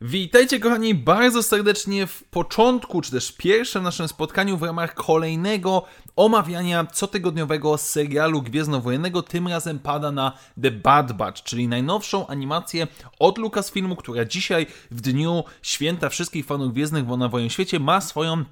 Witajcie kochani bardzo serdecznie w początku, czy też pierwszym naszym spotkaniu w ramach kolejnego omawiania cotygodniowego serialu Gwiezdnowojennego. Tym razem pada na The Bad Batch, czyli najnowszą animację od Lucasfilmu, która dzisiaj w dniu święta wszystkich fanów Gwiezdnych na Wojen Świecie ma swoją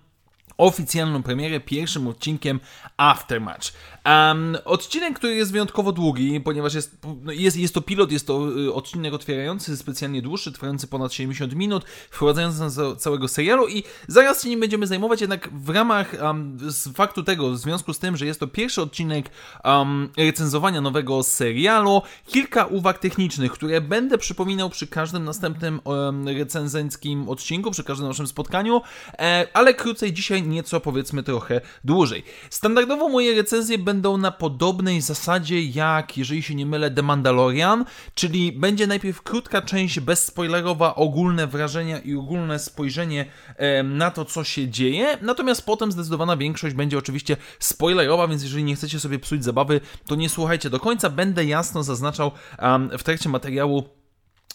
oficjalną premierę pierwszym odcinkiem Aftermatch. Um, odcinek, który jest wyjątkowo długi, ponieważ jest, no, jest, jest to pilot, jest to y, odcinek otwierający, specjalnie dłuższy, trwający ponad 70 minut, wprowadzający nas do całego serialu i zaraz się nim będziemy zajmować, jednak w ramach um, z faktu tego, w związku z tym, że jest to pierwszy odcinek um, recenzowania nowego serialu, kilka uwag technicznych, które będę przypominał przy każdym następnym um, recenzenckim odcinku, przy każdym naszym spotkaniu, e, ale krócej dzisiaj nieco powiedzmy trochę dłużej. Standardowo moje recenzje będą na podobnej zasadzie jak, jeżeli się nie mylę, The Mandalorian, czyli będzie najpierw krótka część bezspoilerowa, ogólne wrażenia i ogólne spojrzenie na to, co się dzieje, natomiast potem zdecydowana większość będzie oczywiście spoilerowa, więc jeżeli nie chcecie sobie psuć zabawy, to nie słuchajcie do końca, będę jasno zaznaczał w trakcie materiału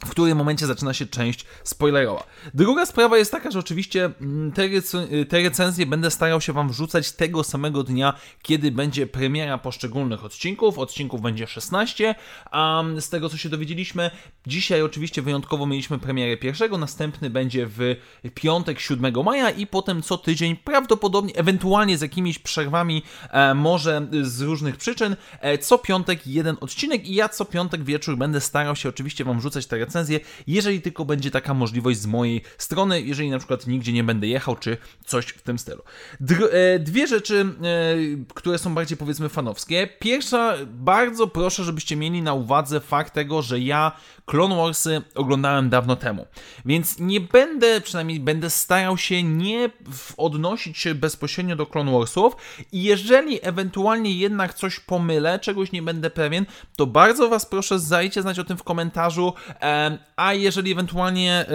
w którym momencie zaczyna się część spoilerowa. Druga sprawa jest taka, że oczywiście mm, te, rec- te, recenzje będę starał się Wam wrzucać tego samego dnia, kiedy będzie premiera poszczególnych odcinków. Odcinków będzie 16, a z tego co się dowiedzieliśmy, dzisiaj oczywiście wyjątkowo mieliśmy premierę pierwszego, następny będzie w piątek 7 maja i potem co tydzień, prawdopodobnie, ewentualnie z jakimiś przerwami, e, może z różnych przyczyn, e, co piątek jeden odcinek i ja co piątek wieczór będę starał się oczywiście Wam wrzucać te recenzję, jeżeli tylko będzie taka możliwość z mojej strony, jeżeli na przykład nigdzie nie będę jechał, czy coś w tym stylu. Dr e, dwie rzeczy, e, które są bardziej powiedzmy fanowskie. Pierwsza, bardzo proszę, żebyście mieli na uwadze fakt tego, że ja Clone Warsy oglądałem dawno temu, więc nie będę, przynajmniej będę starał się nie odnosić się bezpośrednio do Clone Warsów i jeżeli ewentualnie jednak coś pomylę, czegoś nie będę pewien, to bardzo Was proszę, zajcie znać o tym w komentarzu, e, a jeżeli ewentualnie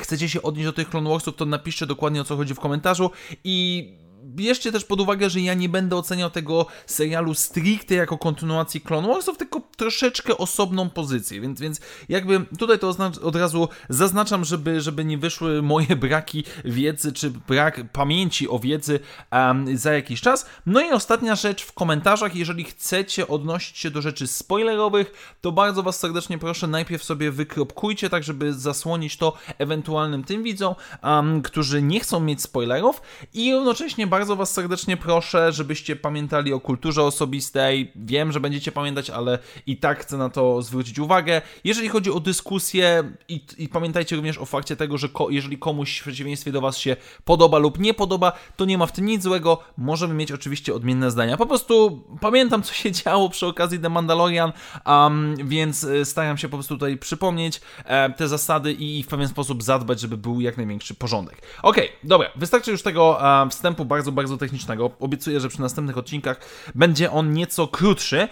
chcecie się odnieść do tych Clone Warsów, to napiszcie dokładnie o co chodzi w komentarzu i bierzcie też pod uwagę, że ja nie będę oceniał tego serialu stricte jako kontynuacji Clone Warsów, tylko troszeczkę osobną pozycję, więc, więc jakby tutaj to od razu zaznaczam, żeby, żeby nie wyszły moje braki wiedzy, czy brak pamięci o wiedzy um, za jakiś czas. No i ostatnia rzecz w komentarzach, jeżeli chcecie odnosić się do rzeczy spoilerowych, to bardzo Was serdecznie proszę, najpierw sobie wykropkujcie, tak żeby zasłonić to ewentualnym tym widzom, um, którzy nie chcą mieć spoilerów i równocześnie bardzo bardzo Was serdecznie proszę, żebyście pamiętali o kulturze osobistej. Wiem, że będziecie pamiętać, ale i tak chcę na to zwrócić uwagę. Jeżeli chodzi o dyskusję, i, i pamiętajcie również o fakcie tego, że ko jeżeli komuś w przeciwieństwie do Was się podoba lub nie podoba, to nie ma w tym nic złego. Możemy mieć oczywiście odmienne zdania. Po prostu pamiętam, co się działo przy okazji The Mandalorian, um, więc e, staram się po prostu tutaj przypomnieć e, te zasady i w pewien sposób zadbać, żeby był jak największy porządek. Okej, okay, dobra, wystarczy już tego e, wstępu bardzo bardzo, bardzo technicznego. Obiecuję, że przy następnych odcinkach będzie on nieco krótszy.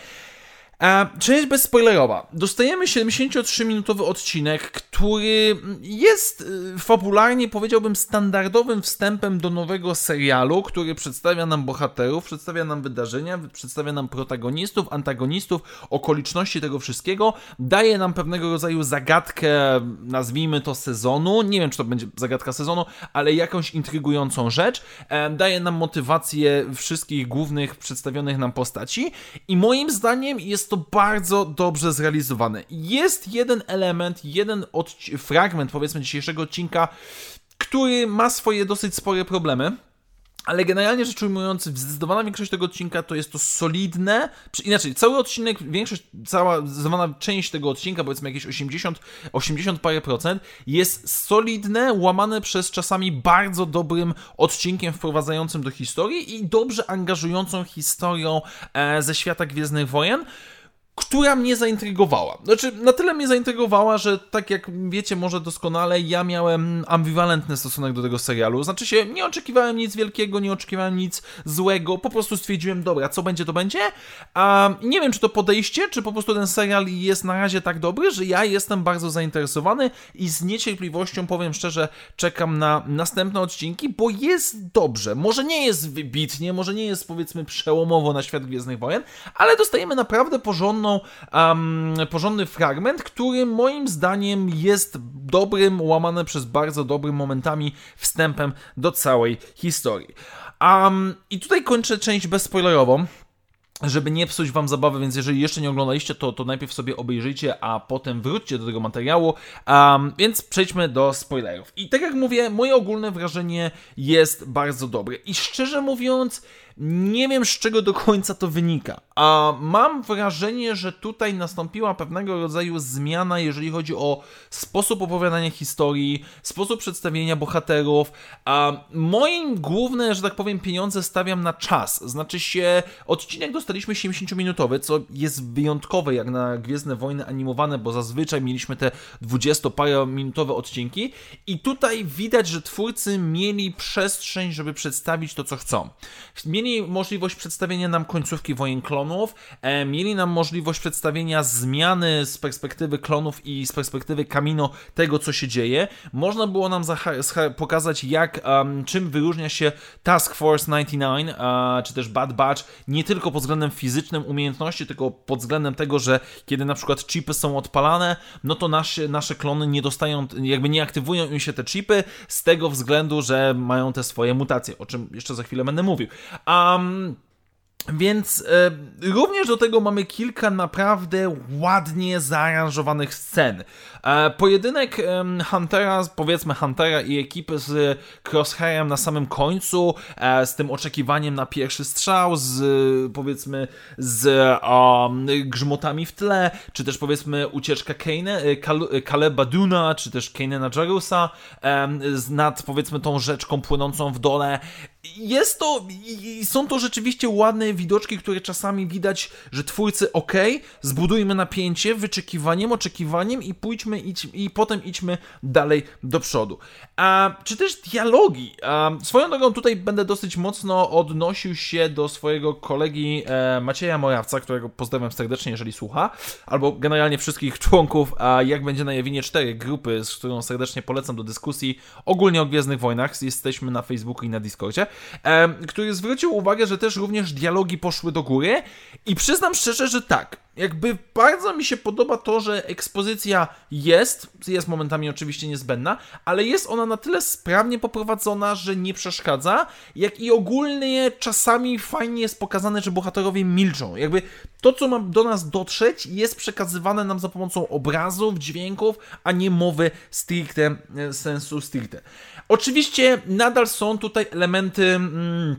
Część bezspoilerowa. Dostajemy 73-minutowy odcinek, który jest y, fabularnie, powiedziałbym, standardowym wstępem do nowego serialu, który przedstawia nam bohaterów, przedstawia nam wydarzenia, przedstawia nam protagonistów, antagonistów, okoliczności tego wszystkiego, daje nam pewnego rodzaju zagadkę, nazwijmy to sezonu. Nie wiem, czy to będzie zagadka sezonu, ale jakąś intrygującą rzecz. E, daje nam motywację wszystkich głównych przedstawionych nam postaci i moim zdaniem jest to bardzo dobrze zrealizowane. Jest jeden element, jeden fragment, powiedzmy, dzisiejszego odcinka, który ma swoje dosyć spore problemy. Ale generalnie rzecz ujmując, zdecydowana większość tego odcinka to jest to solidne. Inaczej, cały odcinek, większość, cała zdecydowana część tego odcinka, powiedzmy jakieś 80, 80 parę procent, jest solidne, łamane przez czasami bardzo dobrym odcinkiem wprowadzającym do historii i dobrze angażującą historią e, ze świata Gwiezdnych Wojen. Która mnie zaintrygowała. Znaczy, na tyle mnie zaintrygowała, że tak jak wiecie może doskonale, ja miałem ambiwalentny stosunek do tego serialu. Znaczy się, nie oczekiwałem nic wielkiego, nie oczekiwałem nic złego, po prostu stwierdziłem, dobra, co będzie, to będzie. A nie wiem, czy to podejście, czy po prostu ten serial jest na razie tak dobry, że ja jestem bardzo zainteresowany i z niecierpliwością, powiem szczerze, czekam na następne odcinki, bo jest dobrze. Może nie jest wybitnie, może nie jest powiedzmy przełomowo na świat Gwiezdnych Wojen, ale dostajemy naprawdę porządną porządną, um, porządny fragment, który moim zdaniem jest dobrym, łamany przez bardzo dobrym momentami wstępem do całej historii. Um, I tutaj kończę część bezspoilerową żeby nie psuć wam zabawy, więc jeżeli jeszcze nie oglądaliście, to, to najpierw sobie obejrzyjcie, a potem wróćcie do tego materiału. Um, więc przejdźmy do spoilerów. I tak jak mówię, moje ogólne wrażenie jest bardzo dobre. I szczerze mówiąc, nie wiem z czego do końca to wynika. A mam wrażenie, że tutaj nastąpiła pewnego rodzaju zmiana, jeżeli chodzi o sposób opowiadania historii, sposób przedstawienia bohaterów. A moim główne, że tak powiem, pieniądze stawiam na czas. Znaczy się, odcinek dostaliśmy 70-minutowy, co jest wyjątkowe jak na Gwiezdne Wojny animowane, bo zazwyczaj mieliśmy te 20-parominutowe odcinki. I tutaj widać, że twórcy mieli przestrzeń, żeby przedstawić to, co chcą. Mieli mieli możliwość przedstawienia nam końcówki wojen klonów, e, mieli nam możliwość przedstawienia zmiany z perspektywy klonów i z perspektywy Kamino tego, co się dzieje. Można było nam pokazać, jak, um, czym wyróżnia się Task Force 99, uh, czy też Bad Batch, nie tylko pod względem fizycznym umiejętności, tylko pod względem tego, że kiedy na przykład chipy są odpalane, no to nasze, nasze klony nie dostają, jakby nie aktywują im się te chipy z tego względu, że mają te swoje mutacje, o czym jeszcze za chwilę będę mówił. A Um, Więc e, również do tego mamy kilka naprawdę ładnie zaaranżowanych scen. E, pojedynek e, Huntera, powiedzmy Huntera i ekipy z Crosshairem na samym końcu, e, z tym oczekiwaniem na pierwszy strzał, z powiedzmy z grzmotami w tle, czy też powiedzmy ucieczka Kane, e, Kal Kaleba Duna, czy też Kanena Jarusa nad powiedzmy tą rzeczką płynącą w dole. Jest to, i są to rzeczywiście ładne widoczki, które czasami widać, że twórcy ok, zbudujmy napięcie, wyczekiwaniem, oczekiwaniem i pójdźmy idź, i potem idźmy dalej do przodu. A, czy też dialogi. A, swoją drogą tutaj będę dosyć mocno odnosił się do swojego kolegi e, Macieja Morawca, którego pozdrawiam serdecznie, jeżeli słucha, albo generalnie wszystkich członków, a jak będzie na Jawinie 4 grupy, z którą serdecznie polecam do dyskusji ogólnie o Gwiezdnych Wojnach, jesteśmy na Facebooku i na Discordzie, który zwrócił uwagę, że też również dialogi poszły do góry i przyznam szczerze, że tak, jakby bardzo mi się podoba to, że ekspozycja jest, jest momentami oczywiście niezbędna, ale jest ona na tyle sprawnie poprowadzona, że nie przeszkadza, jak i ogólnie czasami fajnie jest pokazane, że bohaterowie milczą. Jakby to, co ma do nas dotrzeć, jest przekazywane nam za pomocą obrazów, dźwięków, a nie mowy stricte, e, sensu stricte. Oczywiście nadal są tutaj elementy... Mm,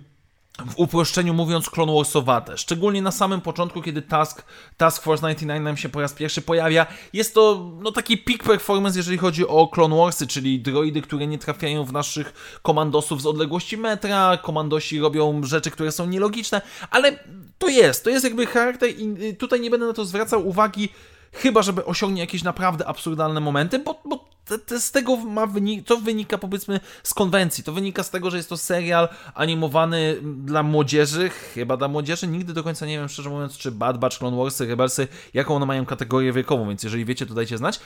w uproszczeniu mówiąc Clone Warsowate. Szczególnie na samym początku, kiedy Task, Task Force 99 nam się po raz pierwszy pojawia. Jest to no, taki peak performance, jeżeli chodzi o Clone Warsy, czyli droidy, które nie trafiają w naszych komandosów z odległości metra, komandosi robią rzeczy, które są nielogiczne, ale to jest, to jest jakby charakter i tutaj nie będę na to zwracał uwagi, chyba żeby osiągnie jakieś naprawdę absurdalne momenty, bo, bo z tego ma wynik, to wynika powiedzmy z konwencji, to wynika z tego, że jest to serial animowany dla młodzieży, chyba dla młodzieży, nigdy do końca nie wiem szczerze mówiąc, czy Bad Batch, Clone Warsy, Rebelsy, jaką one mają kategorię wiekową, więc jeżeli wiecie, to dajcie znać,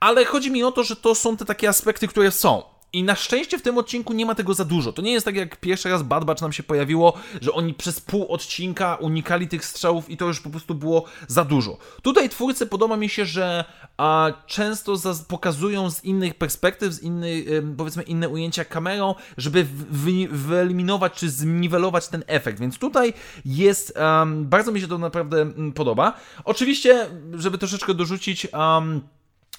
ale chodzi mi o to, że to są te takie aspekty, które są. I na szczęście w tym odcinku nie ma tego za dużo. To nie jest tak jak pierwszy raz Bad Batch nam się pojawiło, że oni przez pół odcinka unikali tych strzałów i to już po prostu było za dużo. Tutaj twórcy podoba mi się, że a, często pokazują z innych perspektyw, z innych, powiedzmy inne ujęcia kamerą, żeby wyeliminować czy zniwelować ten efekt. Więc tutaj jest, um, bardzo mi się to naprawdę mm, podoba. Oczywiście, żeby troszeczkę dorzucić um,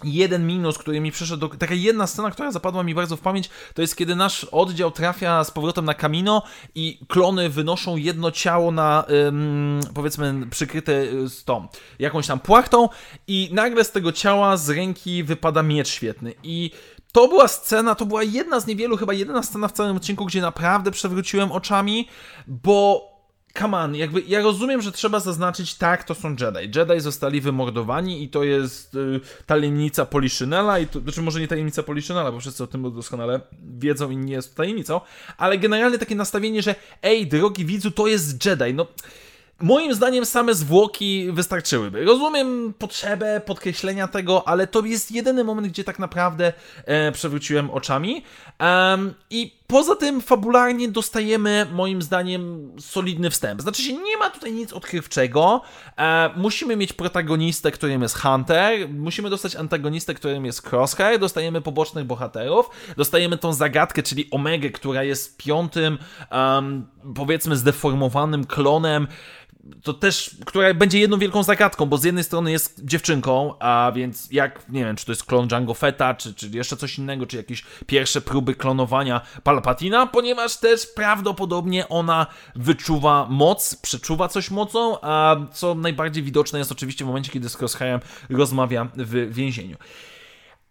Jeden minus, który mi przyszedł, do, taka jedna scena, która zapadła mi bardzo w pamięć, to jest kiedy nasz oddział trafia z powrotem na Kamino i klony wynoszą jedno ciało na, ym, powiedzmy, przykryte y, z tą, jakąś tam płachtą i nagle z tego ciała z ręki wypada miecz świetny. I to była scena, to była jedna z niewielu, chyba jedyna scena w całym odcinku, gdzie naprawdę przewróciłem oczami, bo come on, jakby ja rozumiem, że trzeba zaznaczyć, tak, to są Jedi. Jedi zostali wymordowani i to jest y, tajemnica Poliszynela i to, znaczy może nie tajemnica Poliszynela, bo wszyscy o tym doskonale wiedzą i nie jest to tajemnicą, ale generalnie takie nastawienie, że ej, drogi widzu, to jest Jedi, no Moim zdaniem same zwłoki wystarczyłyby. Rozumiem potrzebę podkreślenia tego, ale to jest jedyny moment, gdzie tak naprawdę e, przewróciłem oczami. I poza tym fabularnie dostajemy, moim zdaniem, solidny wstęp. Znaczy się, nie ma tutaj nic odkrywczego. E, musimy mieć protagonistę, którym jest Hunter. Musimy dostać antagonistę, którym jest Crosshair. Dostajemy pobocznych bohaterów. Dostajemy tą zagadkę, czyli Omegę, która jest piątym, um, powiedzmy, zdeformowanym klonem to też, która będzie jedną wielką zagadką, bo z jednej strony jest dziewczynką, a więc jak, nie wiem, czy to jest klon Django Fetta, czy, czy jeszcze coś innego, czy jakieś pierwsze próby klonowania Palpatina, ponieważ też prawdopodobnie ona wyczuwa moc, przeczuwa coś mocą, a co najbardziej widoczne jest oczywiście w momencie, kiedy z Crosshairem rozmawia w więzieniu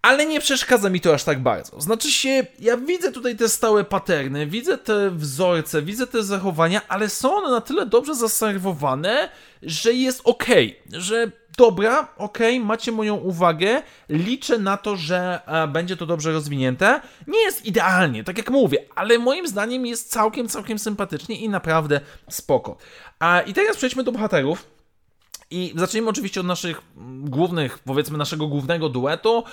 ale nie przeszkadza mi to aż tak bardzo. Znaczy się, ja widzę tutaj te stałe paterny, widzę te wzorce, widzę te zachowania, ale są one na tyle dobrze zaserwowane, że jest ok, że dobra, ok, macie moją uwagę, liczę na to, że e, będzie to dobrze rozwinięte. Nie jest idealnie, tak jak mówię, ale moim zdaniem jest całkiem, całkiem sympatycznie i naprawdę spoko. A, I teraz przejdźmy do bohaterów. I zacznijmy oczywiście od naszych głównych, powiedzmy naszego głównego duetu,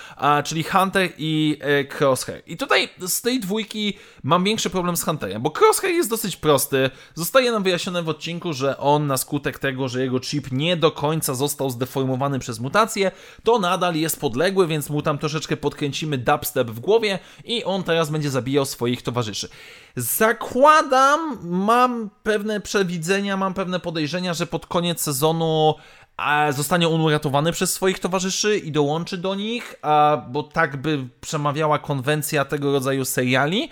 czyli Hunter i e, Crosshair. I tutaj z tej dwójki mam większy problem z Hunterem, bo Crosshair jest dosyć prosty. Zostaje nam wyjaśnione w odcinku, że on na skutek tego, że jego chip nie do końca został zdeformowany przez mutację, to nadal jest podległy, więc mu tam troszeczkę podkręcimy dubstep w głowie i on teraz będzie zabijał swoich towarzyszy. Zakładam, mam pewne przewidzenia, mam pewne podejrzenia, że pod koniec sezonu zostanie on uratowany przez swoich towarzyszy i dołączy do nich, bo tak by przemawiała konwencja tego rodzaju seriali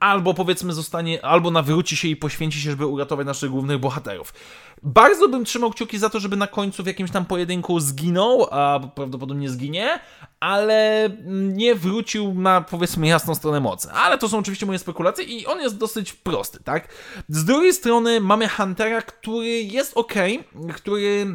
albo powiedzmy zostanie, albo nawróci się i poświęci się, żeby uratować naszych głównych bohaterów. Bardzo bym trzymał kciuki za to, żeby na końcu w jakimś tam pojedynku zginął, a prawdopodobnie zginie, ale nie wrócił na powiedzmy jasną stronę mocy. Ale to są oczywiście moje spekulacje i on jest dosyć prosty, tak? Z drugiej strony mamy Huntera, który jest ok, który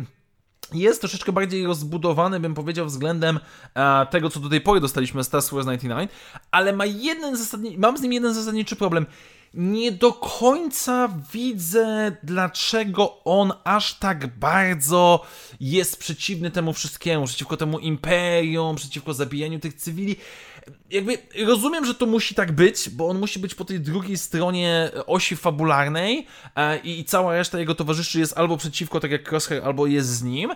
jest troszeczkę bardziej rozbudowany, bym powiedział, względem e, tego, co do tej pory dostaliśmy z Star Wars 99, ale ma jeden zasadni- mam z nim jeden zasadniczy problem. Nie do końca widzę, dlaczego on aż tak bardzo jest przeciwny temu wszystkiemu, przeciwko temu imperium, przeciwko zabijaniu tych cywili jakby rozumiem, że to musi tak być, bo on musi być po tej drugiej stronie osi fabularnej e, i, i, cała reszta jego towarzyszy jest albo przeciwko, tak jak Crosshair, albo jest z nim.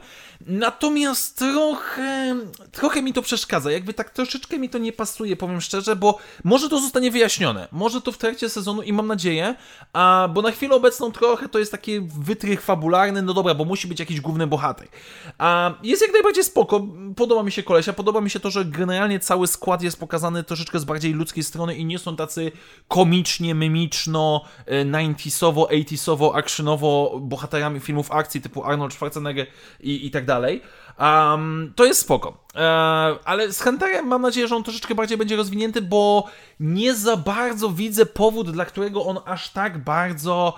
Natomiast trochę, trochę mi to przeszkadza, jakby tak troszeczkę mi to nie pasuje, powiem szczerze, bo może to zostanie wyjaśnione, może to w trakcie sezonu i mam nadzieję, a, bo na chwilę obecną trochę to jest taki wytrych fabularny, no dobra, bo musi być jakiś główny bohater. A, jest jak najbardziej spoko, podoba mi się kolesia, podoba mi się to, że generalnie cały skład jest pokazany troszeczkę z bardziej ludzkiej strony i nie są tacy komicznie, mimiczno, 90sowo, e, 80sowo, actionowo bohaterami filmów akcji typu Arnold Schwarzenegger i, i tak dalej. Um, to jest spoko. E, ale z Hunterem mam nadzieję, że on troszeczkę bardziej będzie rozwinięty, bo nie za bardzo widzę powód, dla którego on aż tak bardzo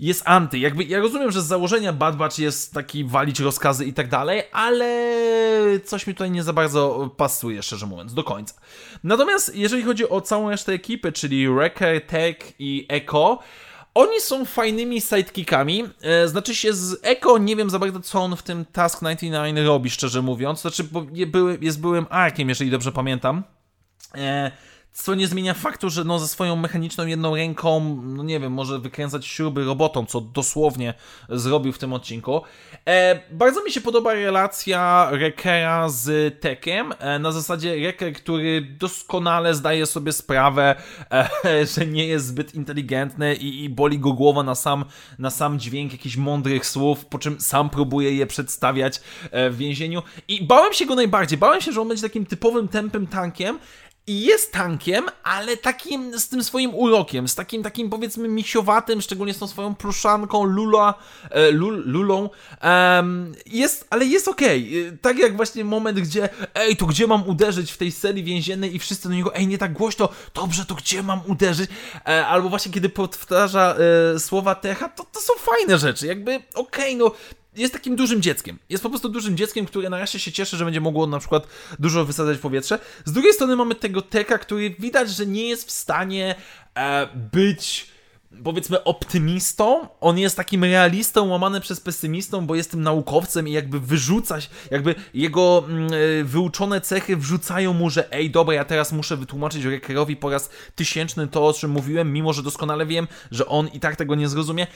jest anty. Jakby, ja rozumiem, że z założenia Bad Batch jest taki walić rozkazy i tak dalej, ale coś mi tutaj nie za bardzo pasuje, szczerze mówiąc, do końca. Natomiast jeżeli chodzi o całą resztę ekipy, czyli Wrecker, Tech i Echo, oni są fajnymi sidekickami. E, znaczy się z Echo nie wiem za bardzo, co on w tym Task 99 robi, szczerze mówiąc. Znaczy, bo jest byłym arkiem, jeżeli dobrze pamiętam. Co nie zmienia faktu, że no ze swoją mechaniczną jedną ręką, no nie wiem, może wykręcać śruby robotą, co dosłownie zrobił w tym odcinku. E, bardzo mi się podoba relacja Rekera z Tekiem, e, na zasadzie Reker, który doskonale zdaje sobie sprawę, e, że nie jest zbyt inteligentny i, i boli go głowa na sam, na sam dźwięk jakichś mądrych słów, po czym sam próbuje je przedstawiać e, w więzieniu. I bałem się go najbardziej, bałem się, że on będzie takim typowym tępym tankiem, i jest tankiem, ale takim z tym swoim urokiem, z takim takim powiedzmy misiowatym, szczególnie z tą swoją pluszanką Lula, e, lul, Lulą. Jest, ale jest okej. Okay. Tak jak właśnie moment, gdzie ej, to gdzie mam uderzyć w tej serii więziennej i wszyscy do niego, ej, nie tak głośno, dobrze, to gdzie mam uderzyć? E, albo właśnie kiedy powtarza e, słowa Techa, to, to są fajne rzeczy. Jakby, okej, okay, no jest takim dużym dzieckiem. Jest po prostu dużym dzieckiem, które na razie się cieszy, że będzie mogło na przykład dużo wysadzać powietrze. Z drugiej strony mamy tego Teka, który widać, że nie jest w stanie e, być powiedzmy optymistą, on jest takim realistą łamany przez pesymistą, bo jest tym naukowcem i jakby wyrzuca, jakby jego e, wyuczone cechy wrzucają mu, że ej, dobra, ja teraz muszę wytłumaczyć Rekerowi po raz tysięczny to, o czym mówiłem, mimo że doskonale wiem, że on i tak tego nie zrozumie.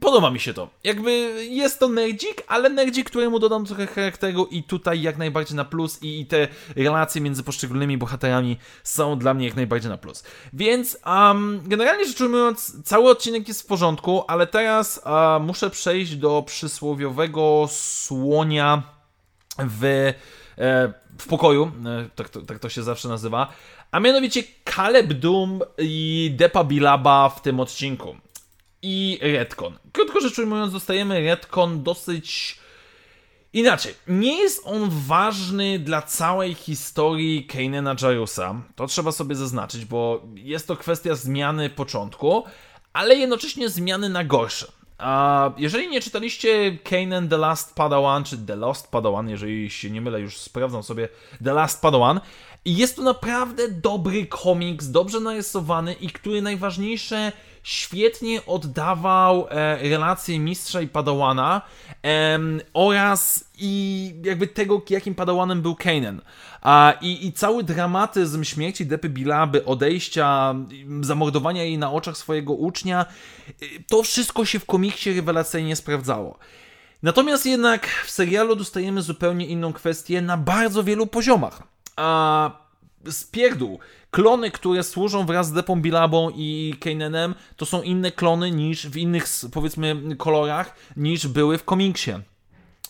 Podoba mi się to. Jakby jest to nerdzik, ale nerdzik, któremu dodam trochę charakteru i tutaj jak najbardziej na plus i, i te relacje między poszczególnymi bohaterami są dla mnie jak najbardziej na plus. Więc um, generalnie rzecz ujmując, cały cały odcinek jest w porządku, ale teraz a, muszę przejść do przysłowiowego słonia w, e, w pokoju, e, tak, to, tak to się zawsze nazywa, a mianowicie Caleb Doom i Depa Bilaba w tym odcinku. I Redcon. Krótko rzecz ujmując, dostajemy Redcon dosyć Inaczej, nie jest on ważny dla całej historii Kanena Jarusa. To trzeba sobie zaznaczyć, bo jest to kwestia zmiany początku, ale jednocześnie zmiany na gorsze. A jeżeli nie czytaliście Kanan The Last Padawan, czy The Lost Padawan, jeżeli się nie mylę, już sprawdzam sobie The Last Padawan, jest to naprawdę dobry komiks, dobrze narysowany i który najważniejsze świetnie oddawał e, relacje mistrza i padawana e, oraz i jakby tego, jakim padawanem był Kanan. A, i, I cały dramatyzm śmierci Depy Bilaby, odejścia, zamordowania jej na oczach swojego ucznia, y, to wszystko się w komiksie rewelacyjnie sprawdzało. Natomiast jednak w serialu dostajemy zupełnie inną kwestię na bardzo wielu poziomach. A z pierdół, klony, które służą wraz z Depą Bilabą i Kanenem, to są inne klony niż w innych, powiedzmy, kolorach, niż były w komiksie.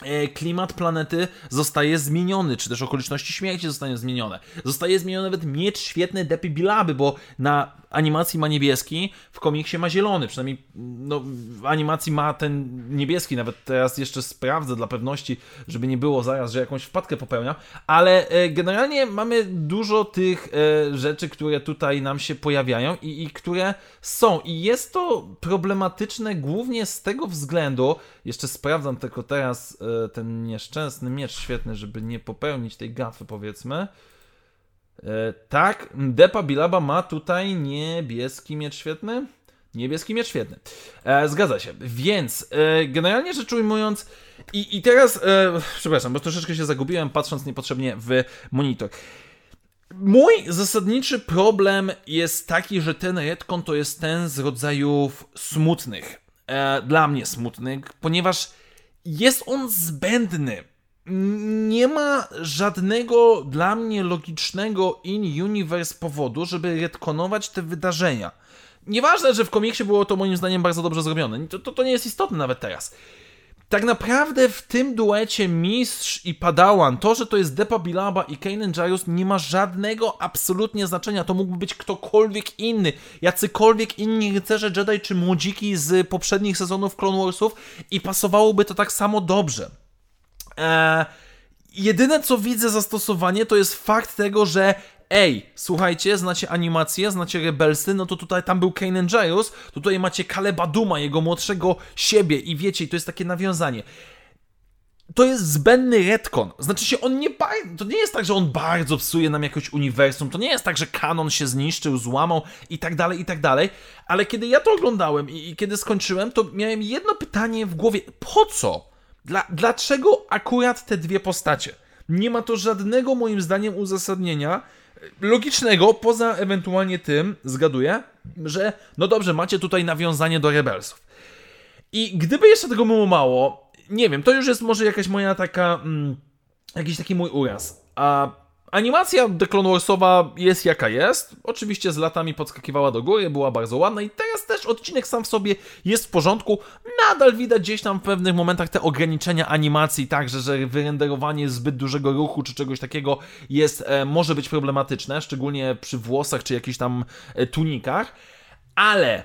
E, klimat planety zostaje zmieniony, czy też okoliczności śmierci zostają zmienione. Zostaje zmieniony nawet miecz świetny Depy Bilaby, bo na animacji ma niebieski, w komiksie ma zielony. Przynajmniej no, w animacji ma ten niebieski. Nawet teraz jeszcze sprawdzę dla pewności, żeby nie było zaraz, że jakąś wpadkę popełnia. Ale e, generalnie mamy dużo tych e, rzeczy, które tutaj nam się pojawiają i, i które są. I jest to problematyczne głównie z tego względu, jeszcze sprawdzam tylko teraz ten nieszczęsny miecz świetny, żeby nie popełnić tej gafy powiedzmy. E, tak, Depa Bilaba ma tutaj niebieski miecz świetny. Niebieski miecz świetny. E, zgadza się. Więc e, generalnie rzecz ujmując, i, i teraz, e, przepraszam, bo troszeczkę się zagubiłem patrząc niepotrzebnie w monitor. Mój zasadniczy problem jest taki, że ten retcon to jest ten z rodzajów smutnych. E, dla mnie smutnych, ponieważ jest on zbędny nie ma żadnego dla mnie logicznego in-universe powodu, żeby retkonować te wydarzenia. Nieważne, że w komiksie było to moim zdaniem bardzo dobrze zrobione. To, to, to nie jest istotne nawet teraz. Tak naprawdę w tym duecie Mistrz i Padawan, to, że to jest Depa Bilaba i Kanan Jarus nie ma żadnego absolutnie znaczenia. To mógłby być ktokolwiek inny. Jacykolwiek inni rycerze Jedi czy młodziki z poprzednich sezonów Clone Warsów i pasowałoby to tak samo dobrze. Eee, jedyne co widzę zastosowanie to jest fakt tego, że ej, słuchajcie, znacie animację, znacie Rebelsy, no to tutaj tam był Kanan Jairus, tutaj macie Kaleba Duma, jego młodszego siebie i wiecie, i to jest takie nawiązanie. To jest zbędny retcon. Znaczy się, on nie to nie jest tak, że on bardzo psuje nam jakoś uniwersum, to nie jest tak, że kanon się zniszczył, złamał i tak dalej, i tak dalej, ale kiedy ja to oglądałem i, i kiedy skończyłem, to miałem jedno pytanie w głowie, po co? Dla, dlaczego akurat te dwie postacie? Nie ma to żadnego moim zdaniem uzasadnienia e, logicznego, poza ewentualnie tym, zgaduję, że no dobrze, macie tutaj nawiązanie do Rebelsów. I gdyby jeszcze tego było mało, nie wiem, to już jest może jakaś moja taka, mm, jakiś taki mój uraz. A, Animacja The Clone Warsowa jest jaka jest. Oczywiście z latami podskakiwała do góry, była bardzo ładna i teraz też odcinek sam w sobie jest w porządku. Nadal widać gdzieś tam w pewnych momentach te ograniczenia animacji, także że wyrenderowanie zbyt dużego ruchu czy czegoś takiego jest, e, może być problematyczne, szczególnie przy włosach czy jakichś tam e, tunikach. Ale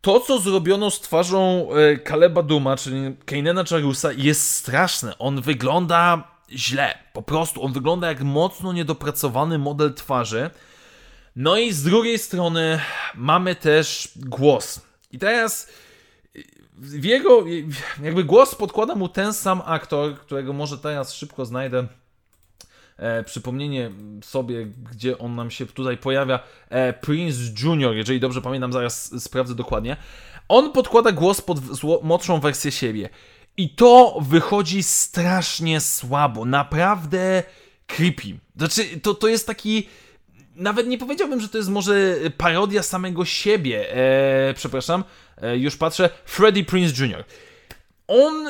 to, co zrobiono z twarzą e, Kaleba Duma, czyli Kanena Charusa, jest straszne. On wygląda źle. Po prostu on wygląda jak mocno niedopracowany model twarzy. No i z drugiej strony mamy też głos. I teraz w jego, jakby głos podkłada mu ten sam aktor, którego może teraz szybko znajdę. E, przypomnienie sobie, gdzie on nam się tutaj pojawia. E, Prince Junior, jeżeli dobrze pamiętam, zaraz sprawdzę dokładnie. On podkłada głos pod młodszą wersję siebie. I to wychodzi strasznie słabo, naprawdę creepy. Znaczy, to, to jest taki. Nawet nie powiedziałbym, że to jest może parodia samego siebie. Eee, przepraszam, eee, już patrzę. Freddie Prince Jr. On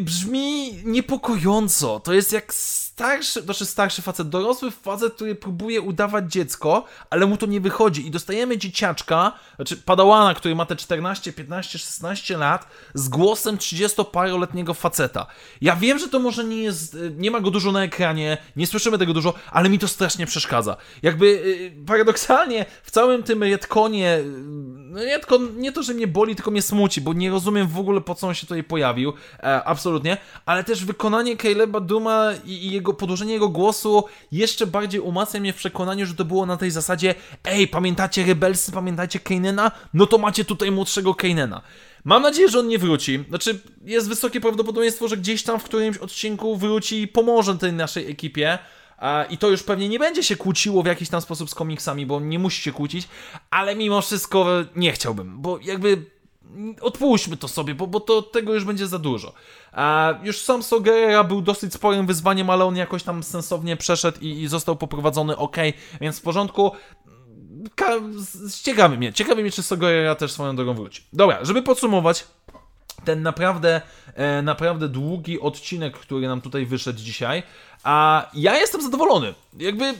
brzmi niepokojąco. To jest jak starszy, znaczy starszy facet, dorosły facet, który próbuje udawać dziecko, ale mu to nie wychodzi i dostajemy dzieciaczka, znaczy padałana, który ma te 14, 15, 16 lat z głosem 30-paroletniego faceta. Ja wiem, że to może nie jest, nie ma go dużo na ekranie, nie słyszymy tego dużo, ale mi to strasznie przeszkadza. Jakby y, paradoksalnie w całym tym retkonie, no retkon nie to, że mnie boli, tylko mnie smuci, bo nie rozumiem w ogóle po co on się tutaj pojawił, e, absolutnie, ale też wykonanie Caleba Duma i jego jego, podłożenie jego głosu jeszcze bardziej umacnia mnie w przekonaniu, że to było na tej zasadzie ej, pamiętacie Rebelsy, pamiętacie Kanena? No to macie tutaj młodszego Kanena. Mam nadzieję, że on nie wróci. Znaczy, jest wysokie prawdopodobieństwo, że gdzieś tam w którymś odcinku wróci i pomoże tej naszej ekipie. I to już pewnie nie będzie się kłóciło w jakiś tam sposób z komiksami, bo nie musi się kłócić, ale mimo wszystko nie chciałbym, bo jakby odpuśćmy to sobie, bo, bo to tego już będzie za dużo. A już sam Sogera był dosyć sporym wyzwaniem, ale on jakoś tam sensownie przeszedł i, i został poprowadzony ok, więc w porządku. Ka ciekawi mnie, ciekawi mnie, czy Sogera też swoją drogą wróci. Dobra, żeby podsumować, ten naprawdę, e, naprawdę długi odcinek, który nam tutaj wyszedł dzisiaj, a ja jestem zadowolony. Jakby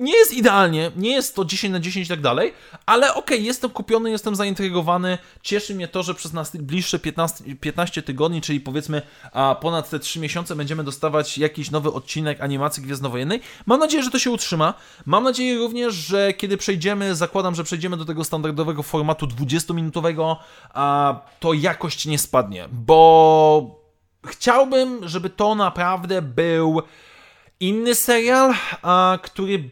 nie jest idealnie, nie jest to 10 na 10 i tak dalej, ale okej, okay, jestem kupiony, jestem zaintrygowany. Cieszy mnie to, że przez najbliższe 15, 15 tygodni, czyli powiedzmy a ponad te 3 miesiące będziemy dostawać jakiś nowy odcinek animacji Gwiezdnowojennej. Mam nadzieję, że to się utrzyma. Mam nadzieję również, że kiedy przejdziemy, zakładam, że przejdziemy do tego standardowego formatu 20-minutowego, a to jakość nie spadnie, bo chciałbym, żeby to naprawdę był inny serial, a, który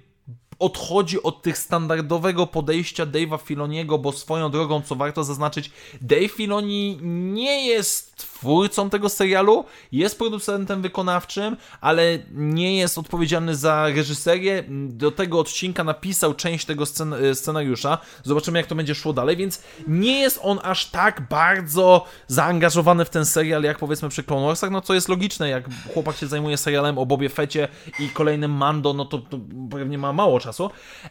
odchodzi od tych standardowego podejścia Dave'a Filoniego, bo swoją drogą, co warto zaznaczyć, Dave Filoni nie jest twórcą tego serialu, jest producentem wykonawczym, ale nie jest odpowiedzialny za reżyserię. Do tego odcinka napisał część tego scen scenariusza. Zobaczymy, jak to będzie szło dalej, więc nie jest on aż tak bardzo zaangażowany w ten serial, jak powiedzmy przy Clone Warsach, no co jest logiczne, jak chłopak się zajmuje serialem o Bobie Fecie i kolejnym Mando, no to, to pewnie ma mało czasu.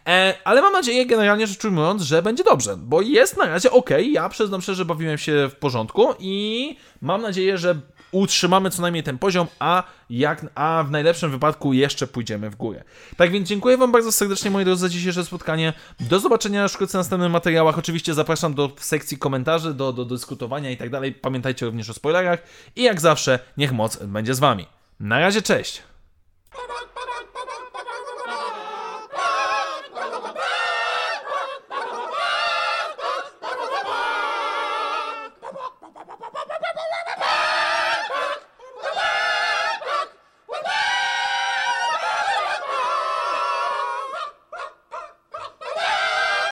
E, ale mam nadzieję, generalnie rzecz ujmując, że będzie dobrze, bo jest na razie ok. Ja przyznam szczerze, bawiłem się w porządku i mam nadzieję, że utrzymamy co najmniej ten poziom, a, jak, a w najlepszym wypadku jeszcze pójdziemy w górę. Tak więc dziękuję Wam bardzo serdecznie, moi drodzy, za dzisiejsze spotkanie. Do zobaczenia wkrótce w następnych materiałach. Oczywiście zapraszam do sekcji komentarzy, do, do dyskutowania i tak dalej. Pamiętajcie również o spoilerach i jak zawsze, niech moc będzie z Wami. Na razie, cześć!